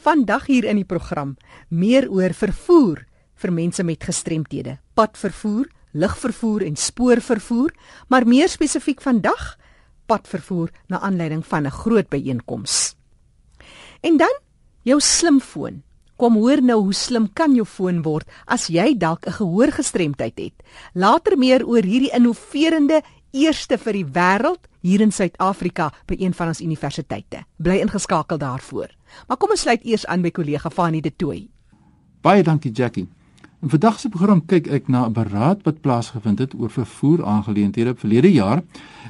Vandag hier in die program meer oor vervoer vir mense met gestremthede, padvervoer, lugvervoer en spoorvervoer, maar meer spesifiek vandag padvervoer na aanleiding van 'n groot byeenkoms. En dan jou slimfoon. Kom hoor nou hoe slim kan jou foon word as jy dalk 'n gehoorgestremdheid het. Later meer oor hierdie innoverende eerste vir die wêreld hier in Suid-Afrika by een van ons universiteite. Bly ingeskakel daarvoor. Maar kom ons sluit eers aan by kollega Fanie De Tooy. Baie dankie Jackie. In vandag se program kyk ek na 'n beraad wat plaasgevind het oor vervoer aangeleenthede verlede jaar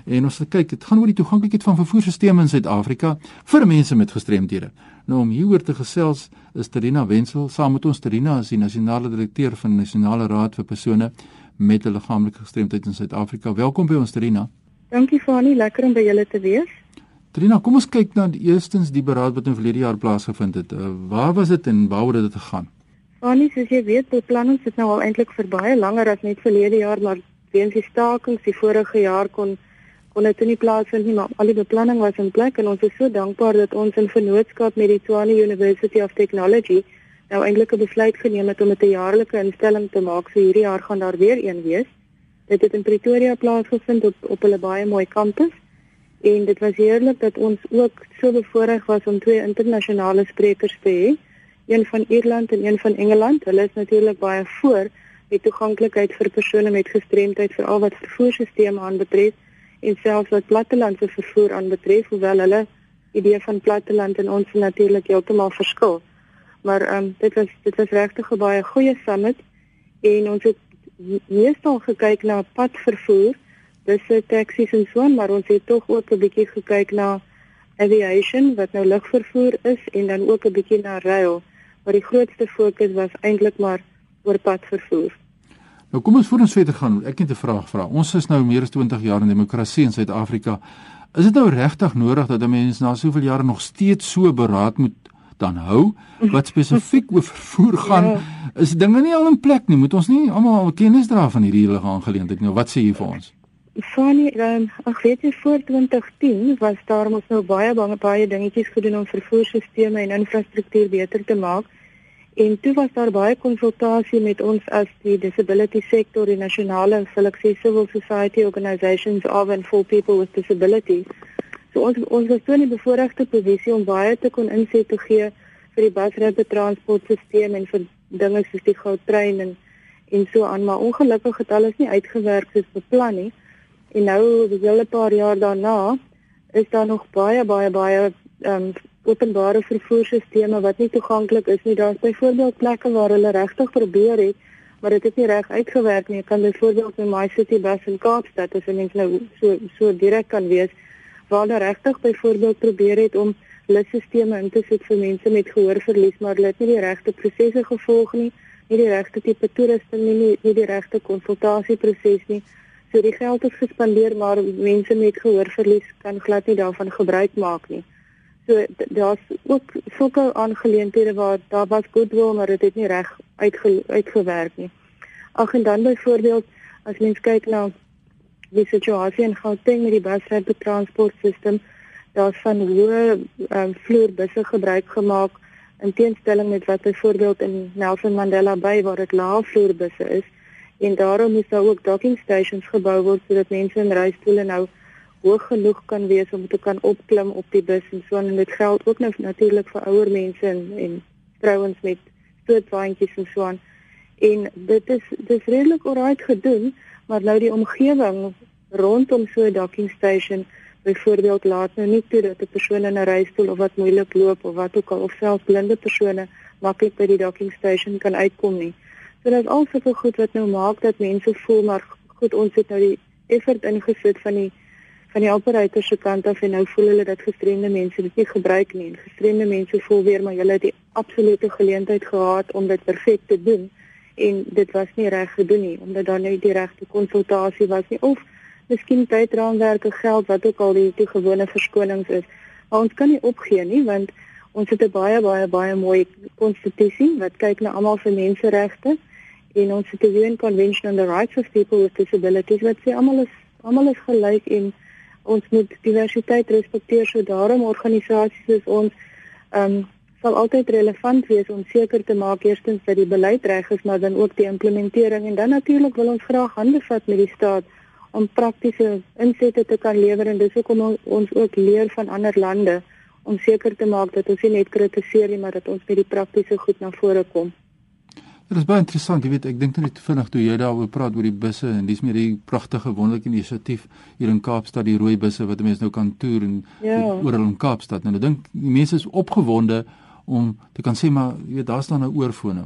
en ons kyk dit gaan oor die toeganklikheid van vervoerstelsels in Suid-Afrika vir mense met gestremdhede. Nou om hieroor te gesels is Terina Wenzel saam met ons Terina as die nasionale direkteur van die Nasionale Raad vir persone met 'n liggaamlike gestremdheid in Suid-Afrika. Welkom by ons Terina. Dankie Fanie, lekker om by julle te wees. Trina, kom ons kyk na eerstens die beraad wat in verlede jaar plaasgevind het. Uh, waar was dit en waaroor het dit gegaan? Fanie, soos jy weet, beplanning sit nou al eintlik vir baie langer as net verlede jaar, maar weens die stakings die vorige jaar kon kon dit nie plaasvind nie, maar al die beplanning was in plek en ons is so dankbaar dat ons in vennootskap met die Tshwane University of Technology nou eintlik 'n besluit geneem het om 'n jaarlike instelling te maak. So hierdie jaar gaan daar weer een wees. Dit het in Pretoria plaasgevind op op hulle baie mooi kampus en dit was heerlik dat ons ook so bevoorreg was om twee internasionale sprekers te hê, een van Ierland en een van Engeland. Hulle is natuurlik baie voor met toeganklikheid vir persone met gestremdheid veral wat vervoerstelsels aanbetref en selfs wat plattelandse vervoer aanbetref, hoewel hulle idee van platteland en ons natuurlik heeltemal verskil. Maar ehm um, dit was dit was regtig 'n baie goeie summit en ons het meestal gekyk na padvervoer, dis se taksies en so, maar ons het tog ook 'n bietjie gekyk na aviation wat nou lugvervoer is en dan ook 'n bietjie na rail, maar die grootste fokus was eintlik maar oor padvervoer. Nou kom ons voor ons verder gaan. Ek het 'n vraag vra. Ons is nou meer as 20 jaar in demokrasie in Suid-Afrika. Is dit nou regtig nodig dat 'n mens na soveel jare nog steeds so beraad moet dan hou wat spesifiek oor vervoer gaan? Ja is dinge nie al in plek nie. Moet ons nie almal al kennis dra van hierdie hele aangeleentheid nie. Wat sê jy vir ons? Funny, um, ek weet jy voor 2010 was daar mos nou baie baie baie dingetjies gedoen om vervoerstelsels en infrastruktuur beter te maak. En toe was daar baie konsultasie met ons as die disability sektor, die nasionale seleksie civil society organisations of and for people with disabilities. So ons ons was toe in die bevoordeelde posisie om baie te kon inset te gee vir die busrette transportstelsel en vir dinge soos die goudtrein en en so aan maar ongelukkig het alles nie uitgewerk soos beplan nie. En nou die hele paar jaar daarna is daar nog baie baie baie ehm um, openbare vervoerstelsels wat nie toeganklik is nie. Daar's byvoorbeeld plekke waar hulle regtig probeer het maar dit het nie reg uitgewerk nie. Kan byvoorbeeld in my city bus in Kaapstad as jy nou so so direk kan wees waar hulle regtig byvoorbeeld probeer het om lusstelsels in te sit vir mense met gehoorverlies, maar hulle het nie die regte prosesse gevolg nie, nie die regte tipe toerusting nie, nie, nie die regte konsultasieproses nie. So die geld is gespandeer, maar mense met gehoorverlies kan glad nie daarvan gebruik maak nie. So daar's ook sulke aangeleenthede waar daar was goodwill, maar dit het nie reg uitge, uitgewerk nie. Ag en dan byvoorbeeld as mens kyk na die situasie in Gauteng met die busrette transportstelsel daar's van hoë um, vloerbusse gebruik gemaak in teenstelling met wat byvoorbeeld in Nelson Mandela Bay waar dit lae vloerbusse is en daarom moet daar ook docking stations gebou word sodat mense in reistoele nou hoog genoeg kan wees om te kan opklim op die bus en so en dit geld ook nou natuurlik vir ouer mense en en vrouens met stootwaandjies en so aan en dit is dis redelik oral gedoen maar nou die omgewing rondom so 'n docking station byvoorbeeld laat nou nie toe dat 'n persoon in 'n reistool of wat moeilik loop of wat ook al of selfs blinde persone maklik by die docking station kan uitkom nie. So dit is al sulke goed wat nou maak dat mense voel maar goed ons het nou die effort ingesit van die van die operator se kant af en nou voel hulle dat gestremde mense dit nie gebruik nie. Gestremde mense voel weer maar hulle het die absolute geleentheid gehad om dit perfek te doen en dit was nie reg gedoen nie omdat daar nie die regte konsultasie was nie. Of miskien tydraamwerke geld wat ook al die, die gewone verskonings is. Maar ons kan nie opgee nie want ons het 'n baie baie baie mooi konstitusie wat kyk na almal se menseregte en ons het die UN Convention on the Rights of People with Disabilities wat sê almal is almal is gelyk en ons moet diversiteit respekteer. So daarom organisasies soos ons ehm um, sal altyd relevant wees om seker te maak eerstens dat die beleid reg is, maar dan ook die implementering en dan natuurlik wil ons graag hande vat met die staat om praktiese insette te kan lewer en dis hoekom ons ook leer van ander lande om seker te maak dat ons nie net kritiseer nie, maar dat ons met die praktiese goed na vore kom. Dit is baie interessant, jy weet, ek dink net vinnig toe jy daaroor praat oor die busse en dis meer die pragtige wonderlike inisiatief hier in Kaapstad, die rooi busse wat mense nou kan toer en ja. oral in Kaapstad. Nou ek dink die mense is opgewonde om te kan sê maar jy weet daar's dan 'n oorfone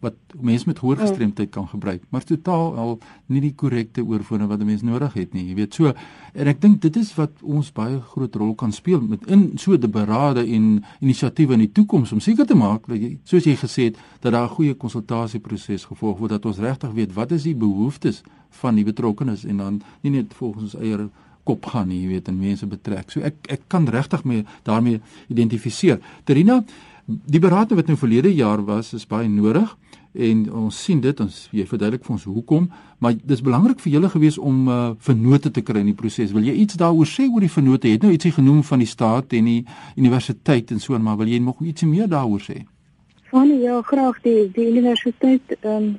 wat mense met hoë gestremdheid kan gebruik, maar totaal al nie die korrekte oorfone wat 'n mens nodig het nie. Jy weet so en ek dink dit is wat ons baie groot rol kan speel met in so 'n berade en inisiatiewe in die toekoms om seker te maak dat jy soos jy gesê het dat daar 'n goeie konsultasieproses gevolg word dat ons regtig weet wat is die behoeftes van die betrokkenes en dan nie net volgens ons eie kop gaan nie, jy weet, en mense betrek. So ek ek kan regtig mee daarmee identifiseer. Terina, Die beraad wat nou verlede jaar was is baie nodig en ons sien dit ons jy verduidelik vir ons hoekom maar dis belangrik vir julle gewees om uh, vennote te kry in die proses. Wil jy iets daaroor sê oor die vennote? Het nou ietsie genoem van die staat en die universiteit en so maar wil jy nog ietsie meer daaroor sê? Van ja graag. Die die universiteit ehm um,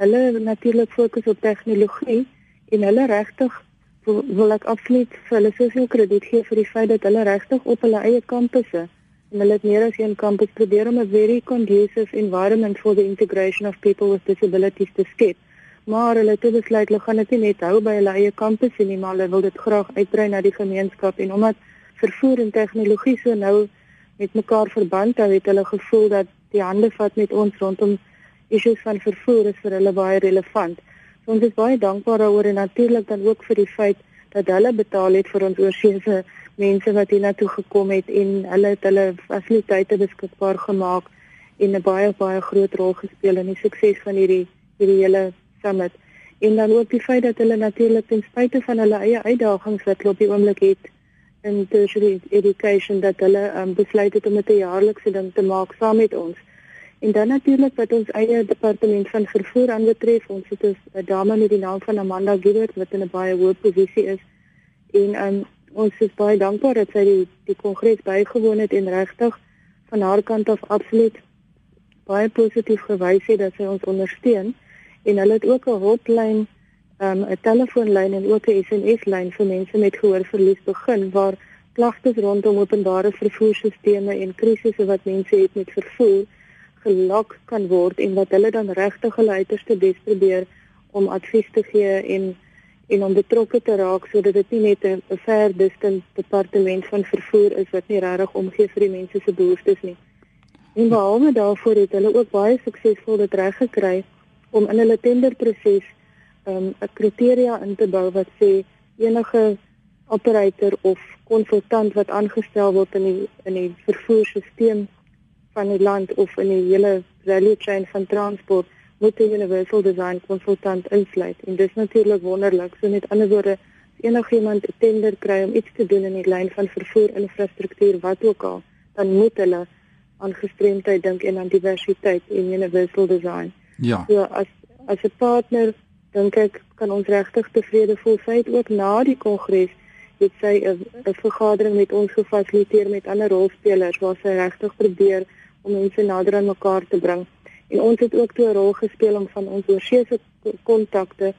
hulle natuurlik fokus op tegnologie en hulle regtig wil ek absoluut vir hulle soveel krediet gee vir die feit dat hulle regtig op hulle eie kampusse en hulle het meer as een kampus probeer om 'n very conducive environment for the integration of people with disabilities te skep. Maar hulle het besluit hulle gaan dit nie net hou by hulle eie kampus nie, maar hulle wil dit graag uitbrei na die gemeenskap en omdat vervoer en tegnologie so nou met mekaar verband hou, het hulle gevoel dat die hande vat met ons rondom issues van vervoer is vir hulle baie relevant. So ons is baie dankbaar daaroor en natuurlik dan ook vir die feit dat hulle betaal het vir ons oorseese mense wat hiernatoe gekom het en hulle het hulle fasiliteite beskikbaar gemaak en 'n baie baie groot rol gespeel in die sukses van hierdie hierdie hele summit. En dan ook die feit dat hulle natuurlik ten spyte van hulle eie uitdagings wat hulle op die oomblik het in tertiary education dat hulle um, besluit het om dit 'n jaarlikse ding te maak saam met ons. En dan natuurlik wat ons eie departement van vervoer aanbetref, ons het 'n dame met die naam van Amanda Gilbert wat in 'n baie hoë posisie is en um, ons is baie dankbaar dat sy die die kongres bygewoon het en regtig van haar kant af absoluut baie positief gewys het dat sy ons ondersteun. En hulle het ook 'n hotline, um, 'n telefoonlyn en ook 'n SMS-lyn vir mense met gehoorverlies begin waar klagtes rondom openbare vervoerstelsels en krisisse wat mense het met vervoer gelok kan word en wat hulle dan regtig hulle uiterste bes probeer om advies te gee en en om betrokke te raak sodat dit nie net 'n ver distant departement van vervoer is wat nie regtig omgee vir die mense se behoeftes nie. En behalwe daarvoor het hulle ook baie suksesvol dit reg gekry om in hulle tenderproses um, 'n um, kriteria in te bou wat sê enige operator of konsultant wat aangestel word in die in die vervoerstelsel van die land of in die hele value chain van transport moet 'n universal design konsultant insluit en dis natuurlik wonderlik. So met ander woorde, enigiemand 'n tender kry om iets te doen in die lyn van vervoer infrastruktuur wat ook al, dan moet hulle aan gestremdheid dink en aan diversiteit en universal design. Ja. So as as 'n partner dink ek kan ons regtig tevrede voel. Sy het ook na die kongres het sy 'n vergadering met ons gefasiliteer met ander rolspelers waar sy regtig probeer om mense nader aan mekaar te bring. En ons het ook 'n rol gespeel om van ons oorseese kontakte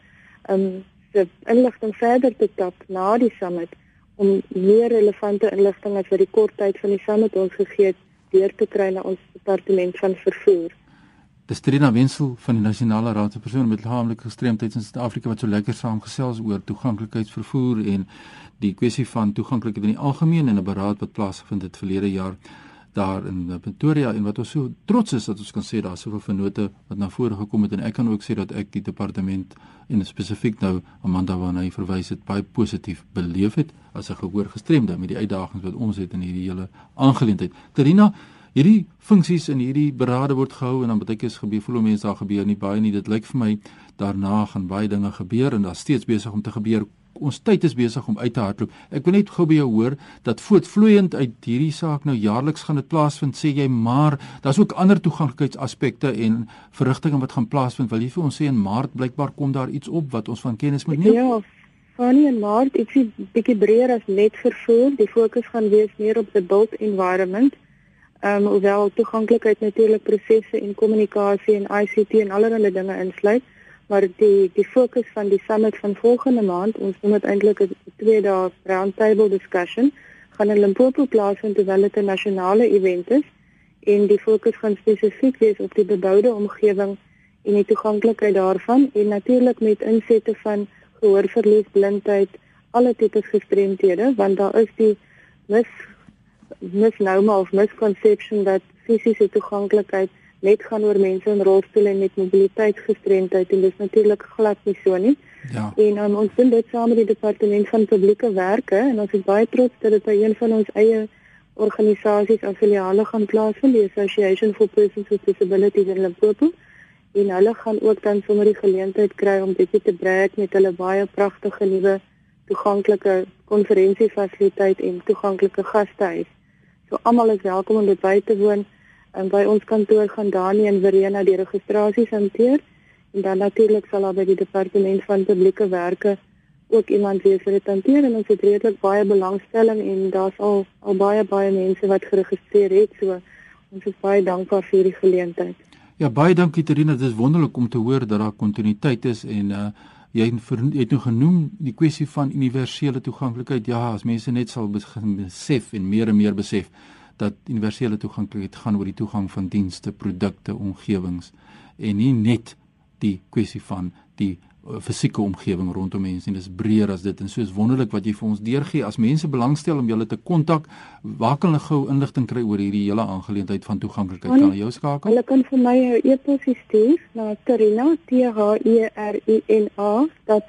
um se inligting verder te tap na die summit om meer relevante inligting as wat die kort tyd van die summit ons gegee het deur te kry na ons departement van vervoer. Dis Trina Wenzel van die Nasionale Raad vir persone met liggaamlike gestremdhede in Suid-Afrika wat so lekker saamgesels oor toeganklikheidsvervoer en die kwessie van toeganklikheid in die algemeen en 'n beraad wat plaasgevind het verlede jaar daar in eh, Pretoria en wat ons so trots is dat ons kan sê daar soveel vennote wat na vore gekom het en ek kan ook sê dat ek die departement en spesifiek nou Amanda waarna hy verwys het baie positief beleef het as 'n gehoorgestremde met die uitdagings wat ons het in hierdie hele aangeleentheid. Terina, hierdie funksies in hierdie berade word gehou en dan baie keer gebeur voel mense daar gebeur nie baie nie. Dit lyk vir my daarna gaan baie dinge gebeur en daar's steeds besig om te gebeur ons tyd is besig om uit te hardloop. Ek wil net gou by jou hoor dat voortvloeiend uit hierdie saak nou jaarliks gaan dit plaasvind, sê jy, maar daar's ook ander toeganklikheidsaspekte en verrigtinge wat gaan plaasvind. Wil jy vir ons sê in Maart blykbaar kom daar iets op wat ons van kennis moet neem? Ja. Fanny en Maart, ek sien bietjie breër as net vervoer. Die fokus gaan wees meer op the built environment. Ehm um, hoewel toeganklikheid natuurlik prosesse en kommunikasie en ICT en allerlei dinge insluit, maar die die fokus van die summit van volgende maand, ons noem dit eintlik 'n twee dae roundtable discussion, gaan in Limpopo plaasvind terwyl dit 'n nasionale event is en die fokus gaan spesifiek wees op die beboude omgewing en die toeganklikheid daarvan en natuurlik met insette van gehoorverlies, blindheid, alle tipes gestremdhede want daar is die mis misnouma of misconception dat fisiese toeganklikheid net gaan oor mense in rolstoele met mobiliteitsgestremdheid en dis natuurlik glad nie so nie. Ja. En um, ons doen dit saam met die departement van publieke werke en ons is baie trots dat dit by een van ons eie organisasies affiliale gaan plaasvind, die Association for Persons with Disabilities in Limpopo. En hulle gaan ook dan sommer die geleentheid kry om bietjie te breek met hulle baie pragtige nuwe toeganklike konferensiefasiliteit en toeganklike gastehuis. So almal is welkom om dit by te woon. En by ons kantoor gaan Dani en Verena die registrasies hanteer. En dan natuurlik sal daar by die departement van publieke werke ook iemand wees vir dit hanteer. En ons het redelik baie belangstelling en daar's al al baie baie mense wat geregistreer het. So ons is baie dankbaar vir hierdie geleentheid. Ja baie dankie Terina. Dit is wonderlik om te hoor dat daar kontinuïteit is en uh jy het nou genoem die kwessie van universele toeganklikheid. Ja as mense net sal besef en meer en meer besef dat universele toeganklikheid gaan oor die toegang van dienste, produkte, omgewings en nie net die kwessie van die uh, fisieke omgewing rondom mense en dis breër as dit en soos wonderlik wat jy vir ons deurgee. As mense belangstel om julle te kontak waar kan hulle gou inligting kry oor hierdie hele aangeleentheid van toeganklikheid? Kan hulle jou skakel? Hulle kan vir my 'n e-pos stuur na Karina T H E R I N A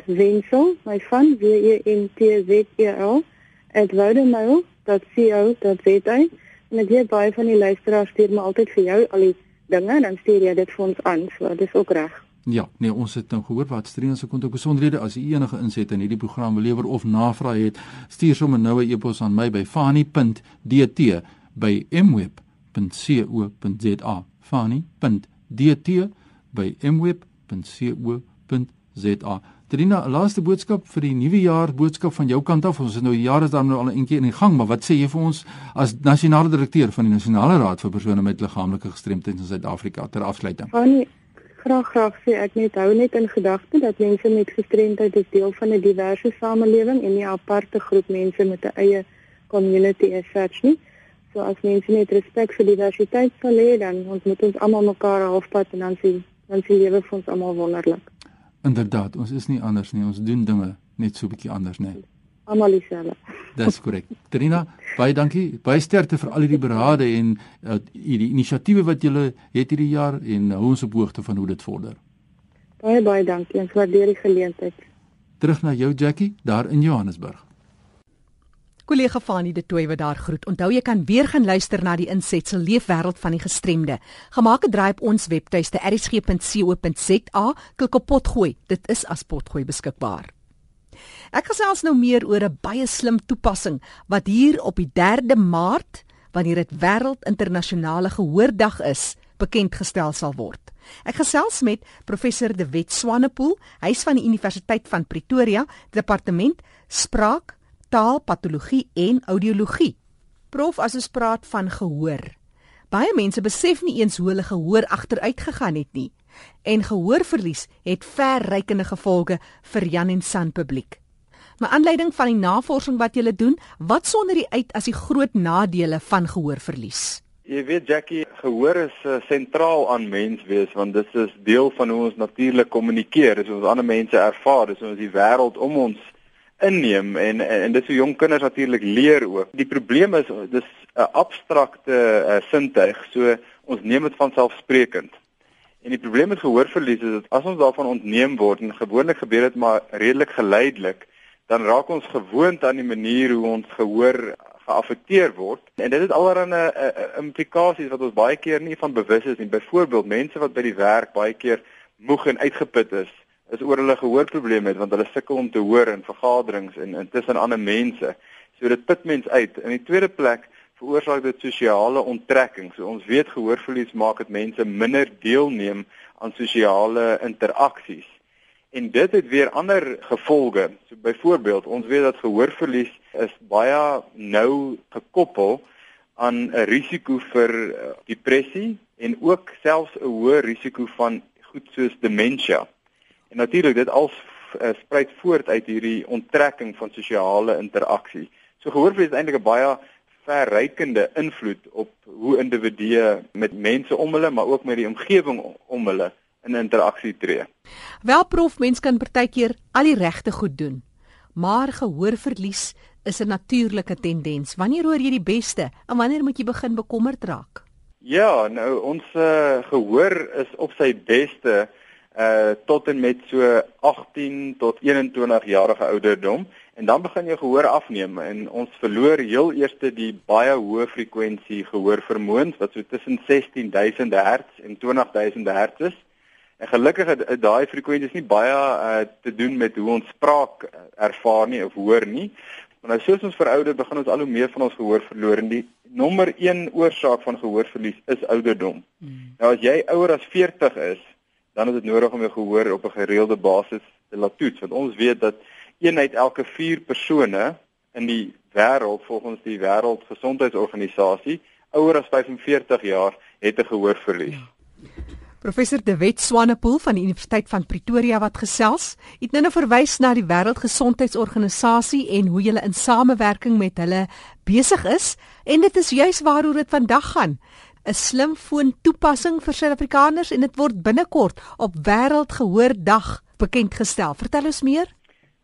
.wensel my van W E N T Z E L @vodemail.co.za en ek weet baie van die luisteraars stuur my altyd vir jou al die dinge dan stuur jy dit vir ons aan so dis ook reg Ja, nee, ons het nou gehoor wat Strien se kontak besonderhede as u enige insette in hierdie program wil lewer of navraag het, stuur sommer nou 'n e-pos aan my by fani.dt by mweb.co.za. fani.dt by mweb.co.za. Trina, laaste boodskap vir die nuwe jaar, boodskap van jou kant af. Ons het nou jare dan nou al 'n entjie in die gang, maar wat sê jy vir ons as nasionale direkteur van die Nasionale Raad vir persone met liggaamlike gestremthede in Suid-Afrika ter afsluiting? Fani graag graag sê ek net hou net in gedagte dat mense met gestremdheid is deel van 'n diverse samelewing en nie 'n aparte groep mense met 'n eie community as such nie. So as mense net respek vir diversiteit sal hê dan ons moet ons almal mekaar halfpad en dan sien dan sien lewe vir ons almal wonderlik. Inderdaad, ons is nie anders nie. Ons doen dinge net so 'n bietjie anders, nee almal dieselfde. Dis korrek. Trina, baie dankie. Baie sterkte vir al hierdie berade en uh, die inisiatiewe wat julle het hierdie jaar en hou ons op hoogte van hoe dit vorder. Baie baie dankie. Ons waardeer die geleentheid. Terug na jou Jackie daar in Johannesburg. Kollega Fanie de Tooi wat daar groet. Onthou jy kan weer gaan luister na die insetsel Leefwêreld van die gestremde. Gemaak het draai op ons webtuiste erisg.co.za. Klik op potgooi. Dit is as potgooi beskikbaar. Ek gesels nou meer oor 'n baie slim toepassing wat hier op die 3de Maart, wanneer dit wêreld internasionale gehoordag is, bekend gestel sal word. Ek gesels met professor De Wet Swanepoel, hy's van die Universiteit van Pretoria, departement spraak, taalpatologie en audiologie. Prof, as ons praat van gehoor, baie mense besef nie eens hoe hulle gehoor agteruit gegaan het nie. En gehoorverlies het verrykende gevolge vir Jan en San publiek. Maar aanleiding van die navorsing wat julle doen, wat sonder die uit as die groot nadele van gehoorverlies? Jy weet Jackie, gehoor is uh, sentraal aan menswees want dit is deel van hoe ons natuurlik kommunikeer, dis hoe ons ander mense ervaar, dis hoe ons die wêreld om ons inneem en en, en dis hoe jong kinders natuurlik leer ook. Die probleem is dis 'n abstrakte uh, sintuig, so ons neem dit van selfsprekend. En die probleem met gehoorverlies is dat as ons daarvan ontneem word en gewoonlik gebeur dit maar redelik geleidelik, dan raak ons gewoond aan die manier hoe ons gehoor geaffekteer word. En dit het allerlei implikasies wat ons baie keer nie van bewus is nie. Byvoorbeeld mense wat by die werk baie keer moeg en uitgeput is, is oor hulle gehoorprobleme het want hulle sukkel om te hoor in vergaderings en intussen ander mense. So dit put mens uit. In die tweede plek veroorsaak dit sosiale onttrekking. So ons weet gehoorverlies maak dit mense minder deelneem aan sosiale interaksies. En dit het weer ander gevolge. So byvoorbeeld, ons weet dat gehoorverlies is baie nou gekoppel aan 'n risiko vir uh, depressie en ook selfs 'n hoë risiko van goed soos demensie. En natuurlik dit al uh, spruit voort uit hierdie onttrekking van sosiale interaksie. So gehoorverlies is eintlik 'n baie verrykende invloed op hoe individue met mense om hulle maar ook met die omgewing om hulle in interaksie tree. Wel prof, mens kan partykeer al die regte goed doen, maar gehoorverlies is 'n natuurlike tendens. Wanneer hoor jy die beste en wanneer moet jy begin bekommerd raak? Ja, nou ons uh, gehoor is op sy beste uh tot en met so 18 tot 21 jarige ouderdom en dan begin jou gehoor afneem en ons verloor heel eers die baie hoë frekwensie gehoor vermoëns wat so tussen 16000 Hz en 20000 Hz is. En gelukkig het daai frekwensies nie baie uh te doen met hoe ons spraak ervaar nie of hoor nie. Maar nou soos ons verouder begin ons al hoe meer van ons gehoor verloor en die nommer 1 oorsaak van gehoorverlies is ouderdom. Mm. Nou as jy ouer as 40 is, dan is dit nodig om jou gehoor op 'n gereelde basis te laat toets want ons weet dat een uit elke 4 persone in die wêreld volgens die wêreldgesondheidsorganisasie ouer as 45 jaar het 'n gehoorverlies. Ja. Professor De Wet Swanepoel van die Universiteit van Pretoria wat gesels, het nou verwys na die Wêreldgesondheidsorganisasie en hoe hulle in samewerking met hulle besig is en dit is juis waaroor dit vandag gaan. 'n slimfoon toepassing vir Suid-Afrikaners en dit word binnekort op Wêreldgehoordag bekend gestel. Vertel ons meer.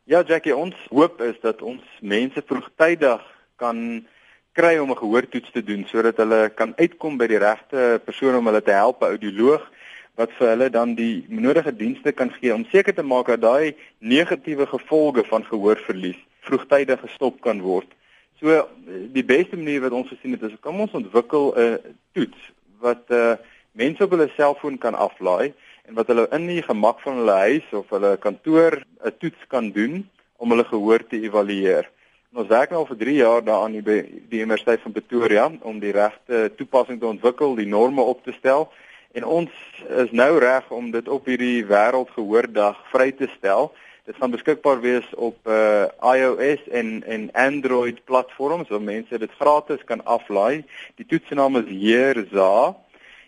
Ja, Jackie, ons hoop is dat ons mense vroegtydig kan kry om 'n gehoortoets te doen sodat hulle kan uitkom by die regte persoon om hulle te help, 'n audioloog wat vir hulle dan die nodige dienste kan gee om seker te maak dat daai negatiewe gevolge van gehoorverlies vroegtydig gestop kan word. So die beste manier wat ons gesien het is kom ons ontwikkel 'n toets wat uh mense op hulle selfoon kan aflaai en wat hulle in die gemak van hulle huis of hulle kantoor 'n toets kan doen om hulle gehoor te evalueer. En ons werk nou al vir 3 jaar daaraan by die Universiteit van Pretoria om die regte toepassing te ontwikkel, die norme op te stel en ons is nou reg om dit op hierdie wêreldgehoordag vry te stel. Dit gaan beskikbaar wees op uh iOS en en Android platforms waar mense dit gratis kan aflaai. Die toetsnaam is Heerza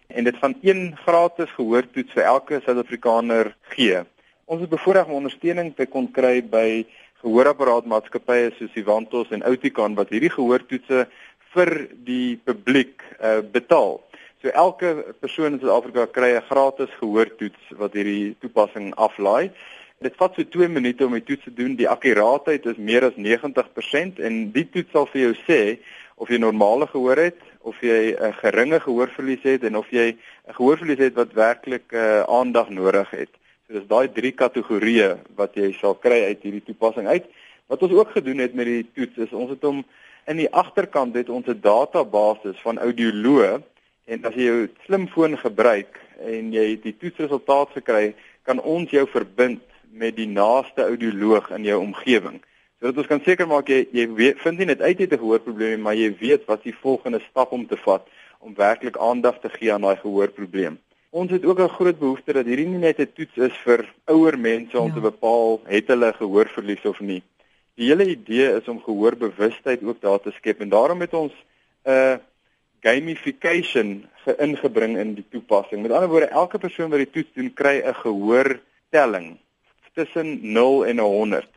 en dit van een gratis gehoortoets vir elke Suid-Afrikaner gee. Ons het bevoorreg om ondersteuning te kon kry by gehoorapparaatmaatskappye soos Ivantos en Oticon wat hierdie gehoortoetse vir die publiek uh betaal. So elke persoon in Suid-Afrika kry 'n gratis gehoortoets wat hierdie toepassing aflaai. Dit vat so 2 minute om die toets te doen. Die akkuraatheid is meer as 90% en die toets sal vir jou sê of jy normale gehoor het of jy 'n geringe gehoorverlies het en of jy 'n gehoorverlies het wat werklik uh, aandag nodig het. So dis daai drie kategorieë wat jy sal kry uit hierdie toepassing uit. Wat ons ook gedoen het met die toets is ons het hom in die agterkant het ons 'n database van audioloë en as jy jou slimfoon gebruik en jy die toetsresultaat gekry, kan ons jou verbind met die naaste audioloog in jou omgewing. Sodat ons kan seker maak jy jy weet, vind nie net uit jy het 'n gehoorprobleem, maar jy weet wat die volgende stap om te vat om werklik aandag te gee aan daai gehoorprobleem. Ons het ook 'n groot behoefte dat hierdie nie net 'n toets is vir ouer mense om ja. te bepaal het hulle gehoorverlies of nie. Die hele idee is om gehoorbewustheid ook daar te skep en daarom het ons 'n uh, gamification geingebring in die toepassing. Met ander woorde, elke persoon wat die toets doen, kry 'n gehoortelling tussen 0 en 100.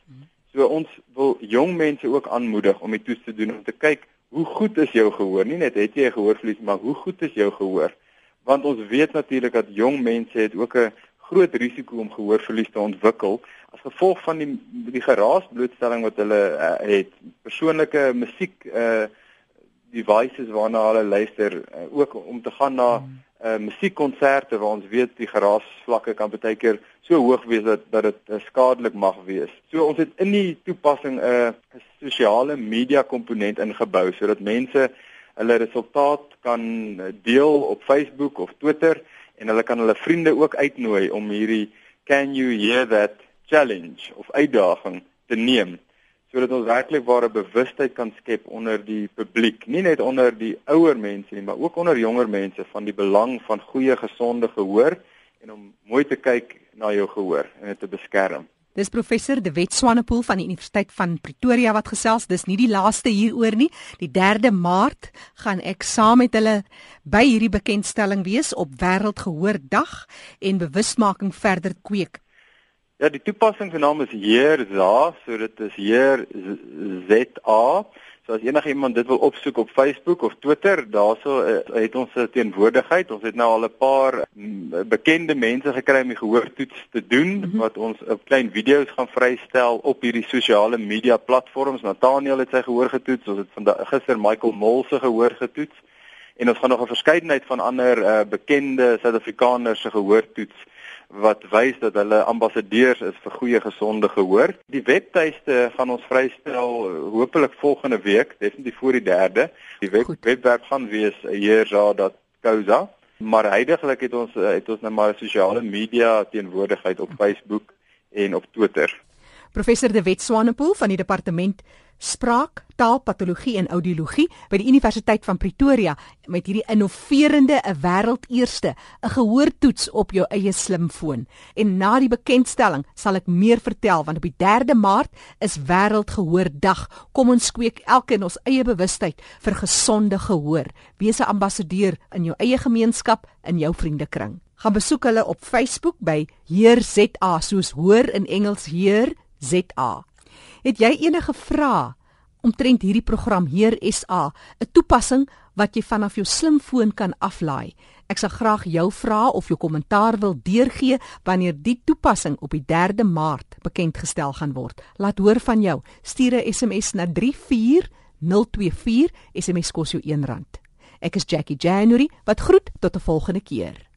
So ons wil jong mense ook aanmoedig om toets te doen om te kyk hoe goed is jou gehoor. Nie net het jy gehoorverlies, maar hoe goed is jou gehoor? Want ons weet natuurlik dat jong mense het ook 'n groot risiko om gehoorverlies te ontwikkel as gevolg van die die geraasblootstelling wat hulle uh, het. Persoonlike musiek uh devices waarna hulle luister, uh, ook om te gaan na mm uh musiekkonserte waar ons weet die geraasvlakke kan baie keer so hoog wees dat dat dit uh, skadelik mag wees. So ons het in die toepassing 'n uh, sosiale media komponent ingebou sodat mense hulle resultaat kan deel op Facebook of Twitter en hulle kan hulle vriende ook uitnooi om hierdie can you hear that challenge of uitdaging te neem sodat ons werklik ware bewustheid kan skep onder die publiek, nie net onder die ouer mense nie, maar ook onder jonger mense van die belang van goeie gesonde gehoor en om mooi te kyk na jou gehoor en dit te beskerm. Dis professor De Wet Swanepoel van die Universiteit van Pretoria wat gesels. Dis nie die laaste hieroor nie. Die 3de Maart gaan ek saam met hulle by hierdie bekendstelling wees op Wêreldgehoordag en bewusmaking verder kweek. Ja, die toepassing se naam is Heer ZA, so dit is Heer ZA. So as enige iemand dit wil opsoek op Facebook of Twitter, daarso uh, het ons 'n teenwoordigheid. Ons het nou al 'n paar mm, bekende mense gekry om die gehoortoets te doen mm -hmm. wat ons 'n klein video's gaan vrystel op hierdie sosiale media platforms. Nathaniel het sy gehoor getoets. Ons het vandag gister Michael Moll se gehoor getoets en ons gaan nog 'n verskeidenheid van ander uh, bekende Suid-Afrikaners se gehoortoets wat wys dat hulle ambassadeurs is vir goeie gesonde gehoor. Die webtuiste gaan ons vrystel hopelik volgende week, definitief voor die 3de. Die web, webwerf gaan wees heerza.co.za, maar heidaglik het ons het ons nou maar sosiale media teenwoordigheid op Facebook en op Twitter. Professor De Wet Swanepoel van die departement spraak, taalpatologie en audiologie by die Universiteit van Pretoria met hierdie innoverende 'n wêreldeerste, 'n gehoortoets op jou eie slimfoon. En na die bekendstelling sal ek meer vertel want op die 3de Maart is wêreldgehoordag. Kom ons kweek elkeen ons eie bewustheid vir gesonde gehoor. Wees 'n ambassadeur in jou eie gemeenskap, in jou vriendekring. Gaan besoek hulle op Facebook by Heer ZA soos hoor in Engels Heer ZA. Het jy enige vrae omtrent hierdie program Heer SA, 'n toepassing wat jy vanaf jou slimfoon kan aflaai? Ek sal graag jou vrae of jou kommentaar wil deurgee wanneer die toepassing op die 3de Maart bekend gestel gaan word. Laat hoor van jou. Stuur 'n SMS na 34024. SMS kos jou R1. Ek is Jackie January wat groet tot 'n volgende keer.